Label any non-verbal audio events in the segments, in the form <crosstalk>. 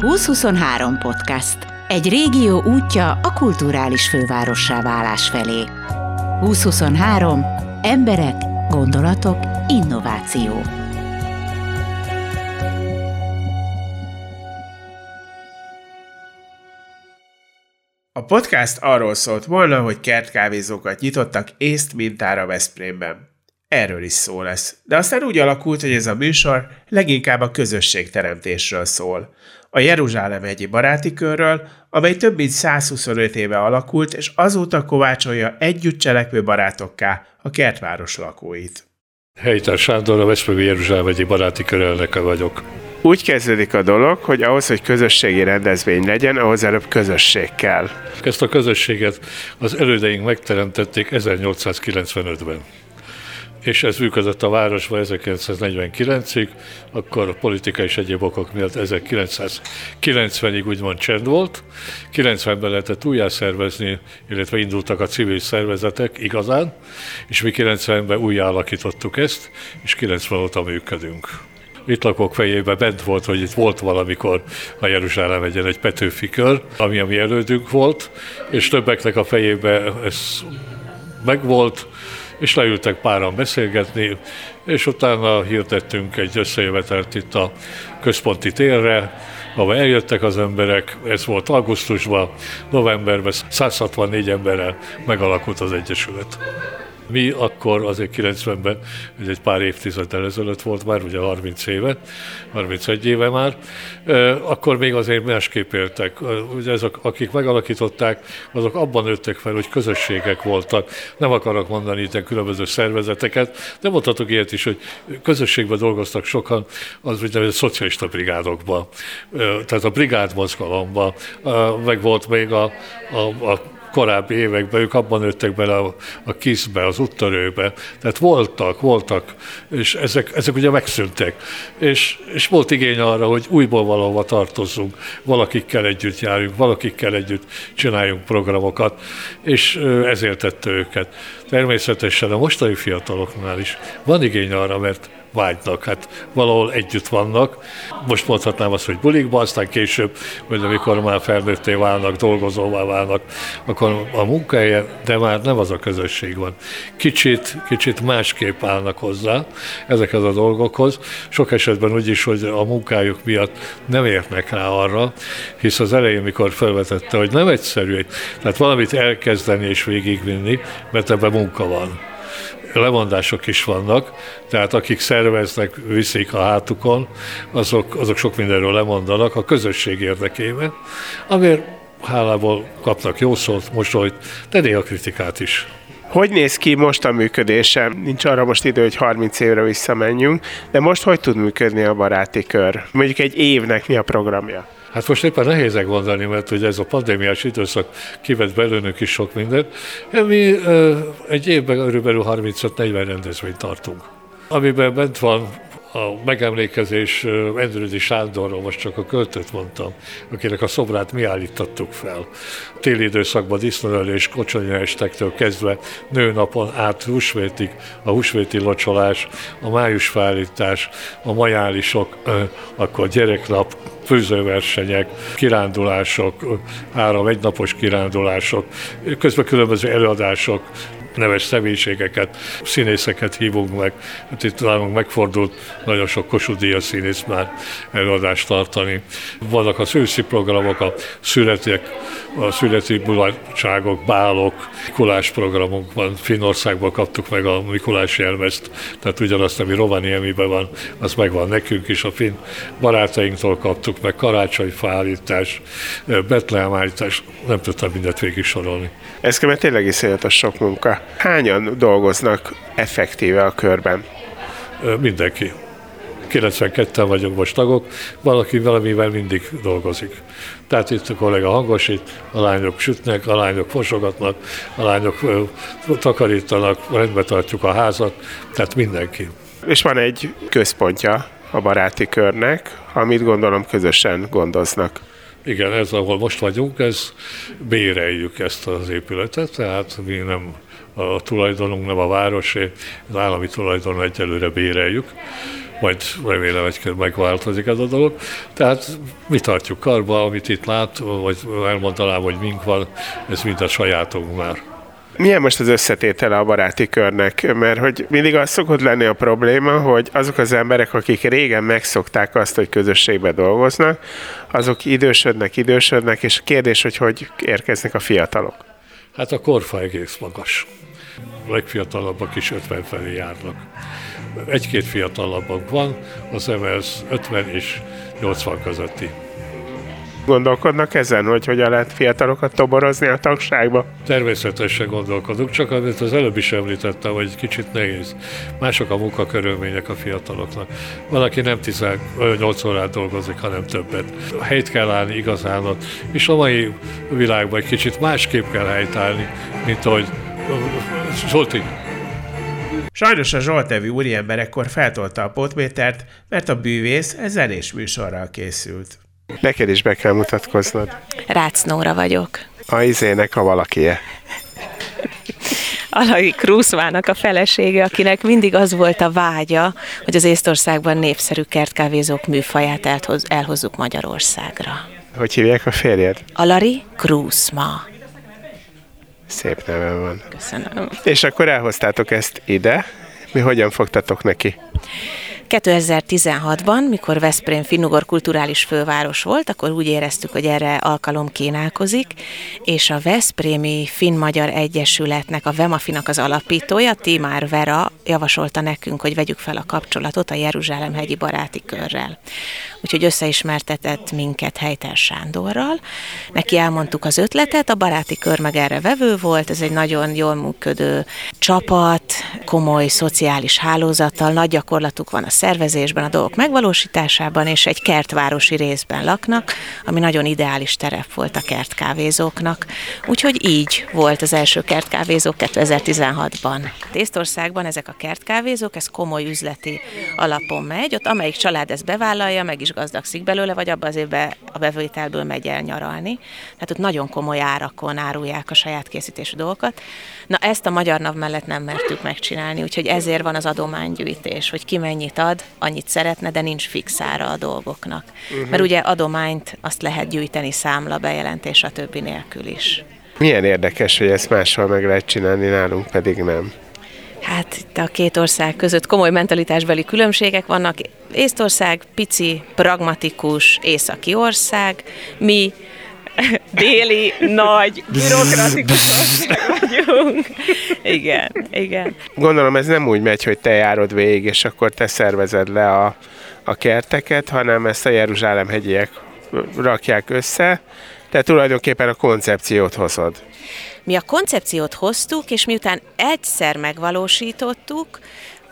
2023 podcast. Egy régió útja a kulturális fővárossá válás felé. 2023. Emberek, gondolatok, innováció. A podcast arról szólt volna, hogy kertkávézókat nyitottak észt mintára Veszprémben. Erről is szó lesz. De aztán úgy alakult, hogy ez a műsor leginkább a közösségteremtésről szól. A Jeruzsálem egyi baráti körről, amely több mint 125 éve alakult, és azóta kovácsolja együtt cselekvő barátokká a kertváros lakóit. Helytár Sándor, a Veszprémi Jeruzsálem egyi baráti kör elnöke vagyok. Úgy kezdődik a dolog, hogy ahhoz, hogy közösségi rendezvény legyen, ahhoz előbb közösség kell. Ezt a közösséget az elődeink megteremtették 1895-ben és ez működött a városban 1949-ig, akkor a politika és egyéb okok miatt 1990-ig úgymond csend volt. 90-ben lehetett újjászervezni, illetve indultak a civil szervezetek igazán, és mi 90-ben újjáalakítottuk ezt, és 90 óta működünk itt lakók fejében bent volt, hogy itt volt valamikor a Jeruzsálem egyen egy Petőfi kör, ami a mi elődünk volt, és többeknek a fejében ez megvolt, és leültek páran beszélgetni, és utána hirdettünk egy összejövetelt itt a központi térre, ahol eljöttek az emberek, ez volt augusztusban, novemberben 164 emberrel megalakult az Egyesület. Mi akkor azért 90-ben, ez egy pár évtizeddel ezelőtt volt már, ugye 30 éve, 31 éve már, akkor még azért másképp éltek. Ugye ezek, akik megalakították, azok abban nőttek fel, hogy közösségek voltak. Nem akarok mondani itt különböző szervezeteket, de mondhatok ilyet is, hogy közösségben dolgoztak sokan, az úgynevezett szocialista brigádokban, tehát a brigád mozgalomban, meg volt még a, a, a korábbi években ők abban nőttek bele a, a kiszbe, az úttörőbe. Tehát voltak, voltak, és ezek, ezek ugye megszűntek. És, és volt igény arra, hogy újból valahova tartozzunk, valakikkel együtt járjunk, valakikkel együtt csináljunk programokat, és ezért tette őket. Természetesen a mostani fiataloknál is van igény arra, mert vágynak, hát valahol együtt vannak. Most mondhatnám azt, hogy bulikba, aztán később, hogy amikor már felnőtté válnak, dolgozóvá válnak, akkor a munkahelyen, de már nem az a közösség van. Kicsit, kicsit másképp állnak hozzá ezekhez a dolgokhoz. Sok esetben úgy is, hogy a munkájuk miatt nem érnek rá arra, hisz az elején, mikor felvetette, hogy nem egyszerű, tehát valamit elkezdeni és végigvinni, mert ebben munka van lemondások is vannak, tehát akik szerveznek, viszik a hátukon, azok, azok sok mindenről lemondanak a közösség érdekében, amiért hálából kapnak jó szót, mosolyt, de néha kritikát is. Hogy néz ki most a működése? Nincs arra most idő, hogy 30 évre visszamenjünk, de most hogy tud működni a baráti kör? Mondjuk egy évnek mi a programja? Hát most éppen nehézek mondani, mert ugye ez a pandémiás időszak kivett belőlünk is sok mindent. Mi egy évben körülbelül 35-40 rendezvényt tartunk, amiben bent van a megemlékezés Endrődi Sándorról, most csak a költőt mondtam, akinek a szobrát mi állítottuk fel. A téli időszakban disznóölés, kocsonya estektől kezdve nőnapon át húsvétig, a húsvéti locsolás, a májusfállítás, a majálisok, akkor gyereknap, főzőversenyek, kirándulások, három egynapos kirándulások, közben különböző előadások, neves személyiségeket, színészeket hívunk meg. Hát itt nálunk megfordult nagyon sok Kossuth színész már előadást tartani. Vannak az őszi programok, a születek, a születi mulatságok, bálok, Mikulás programunk van. Finnországban kaptuk meg a Mikulás jelmezt, tehát ugyanazt, ami Rovaniemiben van, az megvan nekünk is. A finn barátainktól kaptuk meg karácsonyfállítás, betlehemállítás, nem tudtam mindent végig sorolni. Ez kell, tényleg iszonyatos sok munka. Hányan dolgoznak effektíve a körben? Mindenki. 92-en vagyunk most tagok, valaki valamivel mindig dolgozik. Tehát itt a kollega hangosít, a lányok sütnek, a lányok fosogatnak, a lányok takarítanak, rendbe tartjuk a házat, tehát mindenki. És van egy központja a baráti körnek, amit gondolom közösen gondoznak. Igen, ez, ahol most vagyunk, ez béreljük ezt az épületet, tehát mi nem a tulajdonunk nem a városé, az állami tulajdon egyelőre béreljük, majd remélem, hogy megváltozik ez a dolog. Tehát mi tartjuk karba, amit itt lát, vagy elmondanám, hogy mink van, ez mind a sajátunk már. Milyen most az összetétele a baráti körnek? Mert hogy mindig az szokott lenni a probléma, hogy azok az emberek, akik régen megszokták azt, hogy közösségbe dolgoznak, azok idősödnek, idősödnek, és a kérdés, hogy hogy érkeznek a fiatalok. Hát a korfa egész magas. A legfiatalabbak is 50 felé járnak. Egy-két fiatalabbak van, az MS 50 és 80 közötti. Gondolkodnak ezen, hogy hogyan lehet fiatalokat toborozni a tagságba? Természetesen gondolkodunk, csak amit az előbb is említettem, hogy kicsit nehéz. Mások a munkakörülmények a fiataloknak. Van, aki nem 18 órát dolgozik, hanem többet. Helyt kell állni igazán és a mai világban egy kicsit másképp kell helytállni, mint ahogy Zsolti, Sajnos a Zsolt nevű úriember ekkor feltolta a potmétert, mert a bűvész ez zenés műsorral készült. Neked is be kell mutatkoznod. Rácz Nóra vagyok. A izének a valakie. Alai Kruszvának a felesége, akinek mindig az volt a vágya, hogy az Észtországban népszerű kertkávézók műfaját elhoz, elhozzuk Magyarországra. Hogy hívják a férjed? Alari Kruszma. Szép neve van. Köszönöm. És akkor elhoztátok ezt ide. Mi hogyan fogtatok neki? 2016-ban, mikor Veszprém finnugor kulturális főváros volt, akkor úgy éreztük, hogy erre alkalom kínálkozik, és a Veszprémi Finn-Magyar Egyesületnek, a Vemafinak az alapítója, Timár Vera javasolta nekünk, hogy vegyük fel a kapcsolatot a Jeruzsálem hegyi baráti körrel. Úgyhogy összeismertetett minket Helytel Sándorral. Neki elmondtuk az ötletet, a baráti kör meg erre vevő volt, ez egy nagyon jól működő csapat, komoly szociális hálózattal, nagy gyakorlatuk van a szervezésben, a dolgok megvalósításában, és egy kertvárosi részben laknak, ami nagyon ideális terep volt a kertkávézóknak. Úgyhogy így volt az első kertkávézó 2016-ban. Észtországban ezek a kertkávézók, ez komoly üzleti alapon megy, ott amelyik család ezt bevállalja, meg is gazdagszik belőle, vagy abban az évben a bevételből megy el nyaralni. Tehát ott nagyon komoly árakon árulják a saját készítésű dolgokat. Na ezt a magyar nav mellett nem mertük megcsinálni, úgyhogy ezért van az adománygyűjtés, hogy ki mennyit ad, annyit szeretne, de nincs fixára a dolgoknak. Uh-huh. Mert ugye adományt azt lehet gyűjteni számla, bejelentés, a többi nélkül is. Milyen érdekes, hogy ezt máshol meg lehet csinálni, nálunk pedig nem. Hát itt a két ország között komoly mentalitásbeli különbségek vannak. Észtország pici, pragmatikus, északi ország, mi déli, nagy, bürokratikus vagyunk. Igen, igen. Gondolom ez nem úgy megy, hogy te járod végig, és akkor te szervezed le a, a kerteket, hanem ezt a Jeruzsálem hegyiek rakják össze, te tulajdonképpen a koncepciót hozod. Mi a koncepciót hoztuk, és miután egyszer megvalósítottuk,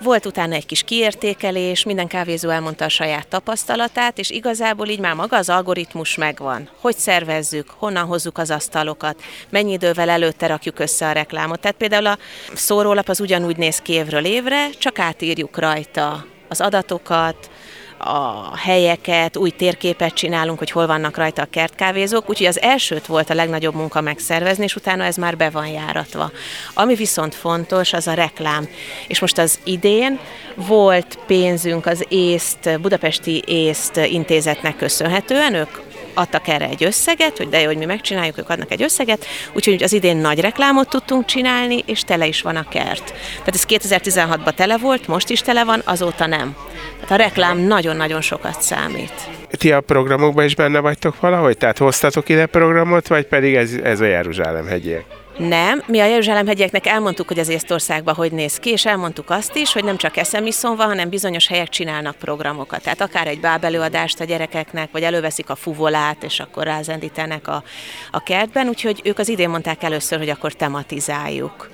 volt utána egy kis kiértékelés, minden kávézó elmondta a saját tapasztalatát, és igazából így már maga az algoritmus megvan. Hogy szervezzük, honnan hozzuk az asztalokat, mennyi idővel előtte rakjuk össze a reklámot. Tehát például a szórólap az ugyanúgy néz ki évről évre, csak átírjuk rajta az adatokat, a helyeket, új térképet csinálunk, hogy hol vannak rajta a kertkávézók, úgyhogy az elsőt volt a legnagyobb munka megszervezni, és utána ez már be van járatva. Ami viszont fontos, az a reklám. És most az idén volt pénzünk az észt, budapesti észt intézetnek köszönhetően, ők adtak erre egy összeget, hogy de jó, hogy mi megcsináljuk, ők adnak egy összeget, úgyhogy az idén nagy reklámot tudtunk csinálni, és tele is van a kert. Tehát ez 2016-ban tele volt, most is tele van, azóta nem. Tehát a reklám nagyon-nagyon sokat számít. Ti a programokban is benne vagytok valahogy? Tehát hoztatok ide programot, vagy pedig ez, ez a Jeruzsálem hegyek? Nem, mi a Jeruzsálem hegyeknek elmondtuk, hogy az Észtországban hogy néz ki, és elmondtuk azt is, hogy nem csak eszemiszon van, hanem bizonyos helyek csinálnak programokat. Tehát akár egy bábelőadást a gyerekeknek, vagy előveszik a fuvolát, és akkor rázendítenek a, a kertben, úgyhogy ők az idén mondták először, hogy akkor tematizáljuk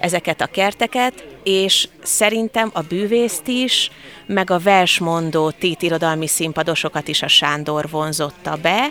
ezeket a kerteket, és szerintem a bűvészt is, meg a versmondó tét irodalmi színpadosokat is a Sándor vonzotta be,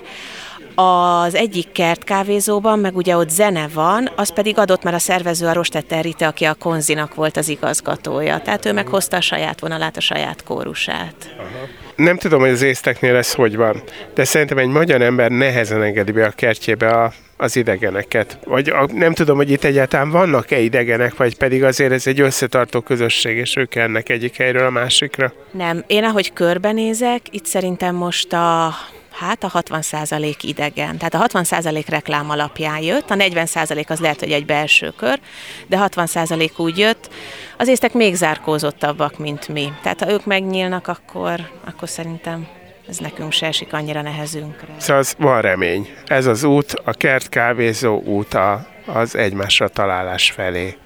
az egyik kert kávézóban, meg ugye ott zene van, az pedig adott, mert a szervező a Rostetter Rite, aki a Konzinak volt az igazgatója. Tehát ő meghozta a saját vonalát, a saját kórusát. Aha. nem tudom, hogy az észteknél ez hogy van, de szerintem egy magyar ember nehezen engedi be a kertjébe a, az idegeneket. Vagy a, nem tudom, hogy itt egyáltalán vannak-e idegenek, vagy pedig azért ez egy összetartó közösség, és ők ennek egyik helyről a másikra. Nem, én ahogy körbenézek, itt szerintem most a Hát a 60% idegen. Tehát a 60% reklám alapján jött, a 40% az lehet, hogy egy belső kör, de 60% úgy jött. Az észtek még zárkózottabbak, mint mi. Tehát ha ők megnyílnak, akkor, akkor szerintem ez nekünk se esik annyira nehezünkre. Szóval van remény. Ez az út, a kert kávézó út az egymásra találás felé.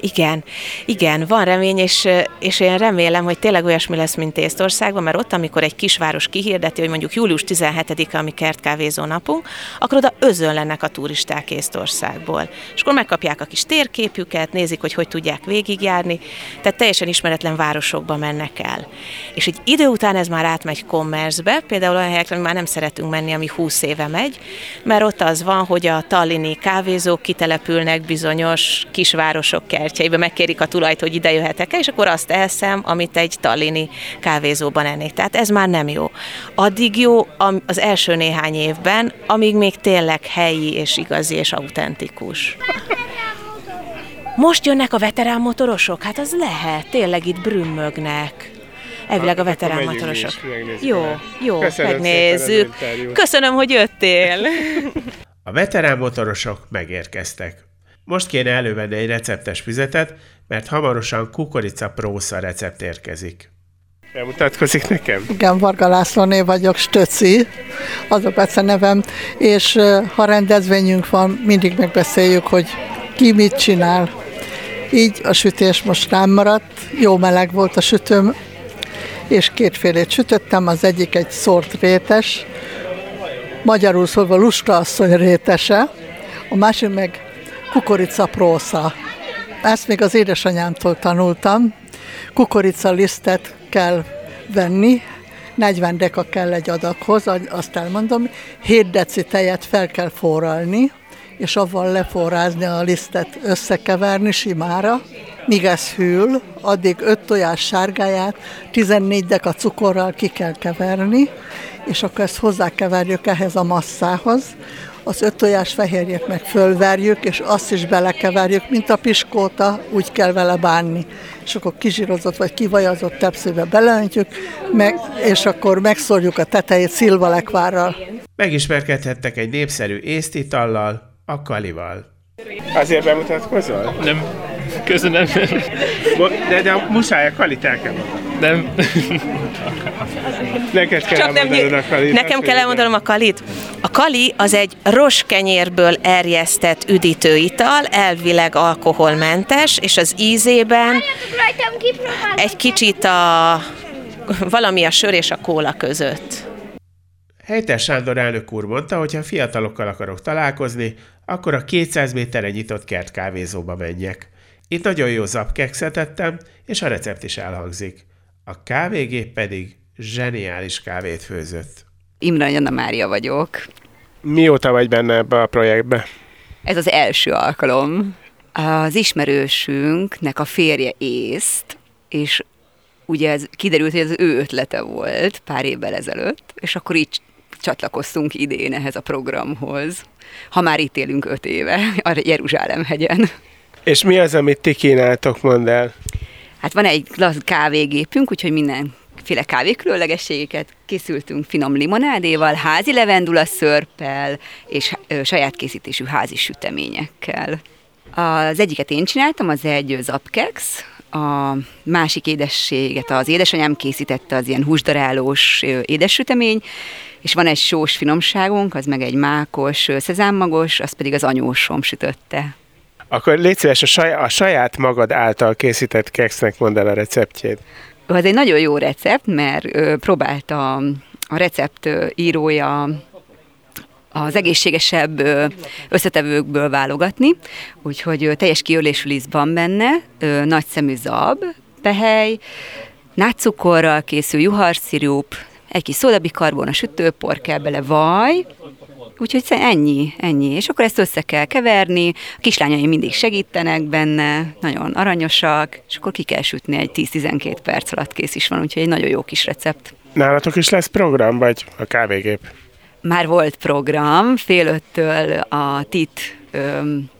Igen, igen, van remény, és, és én remélem, hogy tényleg olyasmi lesz, mint Észtországban, mert ott, amikor egy kisváros kihirdeti, hogy mondjuk július 17-e, ami kertkávézó napunk, akkor oda özönlenek a turisták Észtországból. És akkor megkapják a kis térképüket, nézik, hogy hogy tudják végigjárni, tehát teljesen ismeretlen városokba mennek el. És egy idő után ez már átmegy commerce például olyan helyekre, ami már nem szeretünk menni, ami 20 éve megy, mert ott az van, hogy a tallini kávézók kitelepülnek bizonyos kisvárosok városok kertjeibe, megkérik a tulajt, hogy ide jöhetek-e, és akkor azt elszem, amit egy tallini kávézóban ennék. Tehát ez már nem jó. Addig jó az első néhány évben, amíg még tényleg helyi és igazi és autentikus. Most jönnek a veterán motorosok? Hát az lehet, tényleg itt brümmögnek. Elvileg a veterán motorosok. Jó, jó, Köszönöm megnézzük. Köszönöm, hogy jöttél. <laughs> A veterán motorosok megérkeztek. Most kéne elővenni egy receptes füzetet, mert hamarosan kukorica prósza recept érkezik. Elmutatkozik nekem? Igen, Varga Lászlóné vagyok, Stöci, az a Bece nevem, és ha rendezvényünk van, mindig megbeszéljük, hogy ki mit csinál. Így a sütés most rám maradt, jó meleg volt a sütőm, és kétfélét sütöttem, az egyik egy szort rétes, magyarul szólva lusta asszony rétese, a másik meg kukorica prósza. Ezt még az édesanyámtól tanultam. Kukorica lisztet kell venni, 40 deka kell egy adaghoz, azt elmondom, 7 deci tejet fel kell forralni, és avval leforrázni a lisztet, összekeverni simára, míg ez hűl, addig 5 tojás sárgáját 14 deka cukorral ki kell keverni, és akkor ezt hozzákeverjük ehhez a masszához, az öt tojás fehérjét meg fölverjük, és azt is belekeverjük, mint a piskóta, úgy kell vele bánni. És akkor kizsírozott vagy kivajazott tepszébe beleöntjük, meg, és akkor megszórjuk a tetejét szilvalekvárral. Megismerkedhettek egy népszerű észtitallal, a kalival. Azért bemutatkozol? Nem. Köszönöm. De, de a muszáj a kalit el kell Nem. Neked kell Csak nem, a kalit. Nekem kell elmondanom a kalit. A kali az egy roskenyérből erjesztett üdítőital, elvileg alkoholmentes, és az ízében egy kicsit a valami a sör és a kóla között. Helyter Sándor elnök úr mondta, hogy ha fiatalokkal akarok találkozni, akkor a 200 méterre nyitott kert kávézóba menjek. Itt nagyon jó zapkekszet ettem, és a recept is elhangzik. A kávégép pedig zseniális kávét főzött. Imre Anna Mária vagyok. Mióta vagy benne ebbe a projektbe? Ez az első alkalom. Az ismerősünknek a férje észt, és ugye ez kiderült, hogy ez az ő ötlete volt pár évvel ezelőtt, és akkor így csatlakoztunk idén ehhez a programhoz, ha már itt élünk öt éve, a Jeruzsálem hegyen. És mi az, amit ti kínáltok, mondd el? Hát van egy kávégépünk, úgyhogy minden féle kávé különlegességeket készültünk finom limonádéval, házi levendula szörppel és saját készítésű házi süteményekkel. Az egyiket én csináltam, az egy zapkex, a másik édességet az édesanyám készítette, az ilyen húsdarálós édessütemény, és van egy sós finomságunk, az meg egy mákos szezámmagos, az pedig az anyósom sütötte. Akkor légy szíves, a, saj, a saját magad által készített keksznek mondd el a receptjét. Ez egy nagyon jó recept, mert ö, próbálta a recept írója az egészségesebb összetevőkből válogatni, úgyhogy teljes kiölésű liszt van benne, nagy szemű zab, pehely, nátszukorral készül juharszirup, egy kis szódabikarbon, a sütőpor kell bele, vaj, Úgyhogy ennyi, ennyi. És akkor ezt össze kell keverni, a kislányai mindig segítenek benne, nagyon aranyosak, és akkor ki kell sütni egy 10-12 perc alatt kész is van, úgyhogy egy nagyon jó kis recept. Nálatok is lesz program, vagy a kávégép? Már volt program, fél öttől a TIT öm,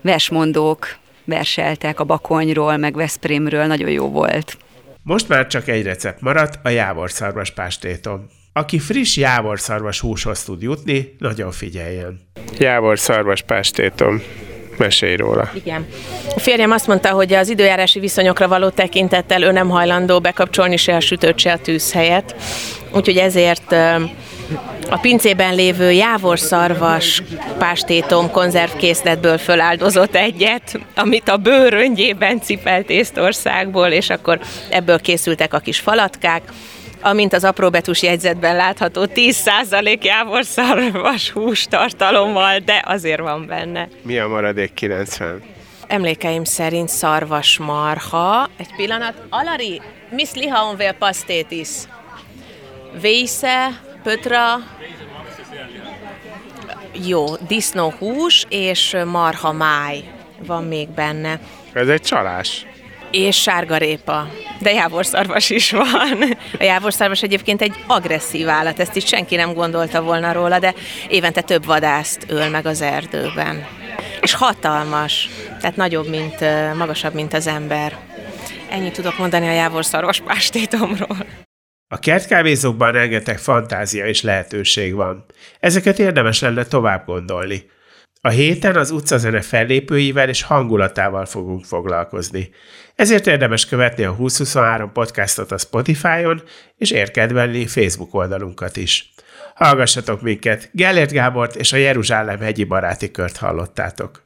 versmondók verseltek a Bakonyról, meg Veszprémről, nagyon jó volt. Most már csak egy recept maradt, a jávorszarvas pástétom. Aki friss jávorszarvas húshoz tud jutni, nagyon figyeljen. Jávorszarvas pástétom. Mesélj róla. Igen. A férjem azt mondta, hogy az időjárási viszonyokra való tekintettel ő nem hajlandó bekapcsolni se a sütőt, se a tűz helyett. Úgyhogy ezért a pincében lévő jávorszarvas pástétom konzervkészletből föláldozott egyet, amit a bőröngyében cipelt Észtországból, és akkor ebből készültek a kis falatkák, amint az apróbetűs jegyzetben látható 10% jávorszarvas hústartalommal, de azért van benne. Mi a maradék 90? Emlékeim szerint szarvas marha. Egy pillanat. Alari, miss liha on veel pastétis? Vésze, pötra, jó, disznóhús és marha máj van még benne. Ez egy csalás. És sárgarépa. De jávorszarvas is van. A jávorszarvas egyébként egy agresszív állat, ezt is senki nem gondolta volna róla, de évente több vadászt öl meg az erdőben. És hatalmas, tehát nagyobb, mint, magasabb, mint az ember. Ennyit tudok mondani a jávorszarvas pástétomról. A kertkávézókban rengeteg fantázia és lehetőség van. Ezeket érdemes lenne tovább gondolni. A héten az utcazene fellépőivel és hangulatával fogunk foglalkozni. Ezért érdemes követni a 2023 podcastot a Spotify-on, és érkedvelni Facebook oldalunkat is. Hallgassatok minket, Gellért Gábort és a Jeruzsálem hegyi baráti kört hallottátok.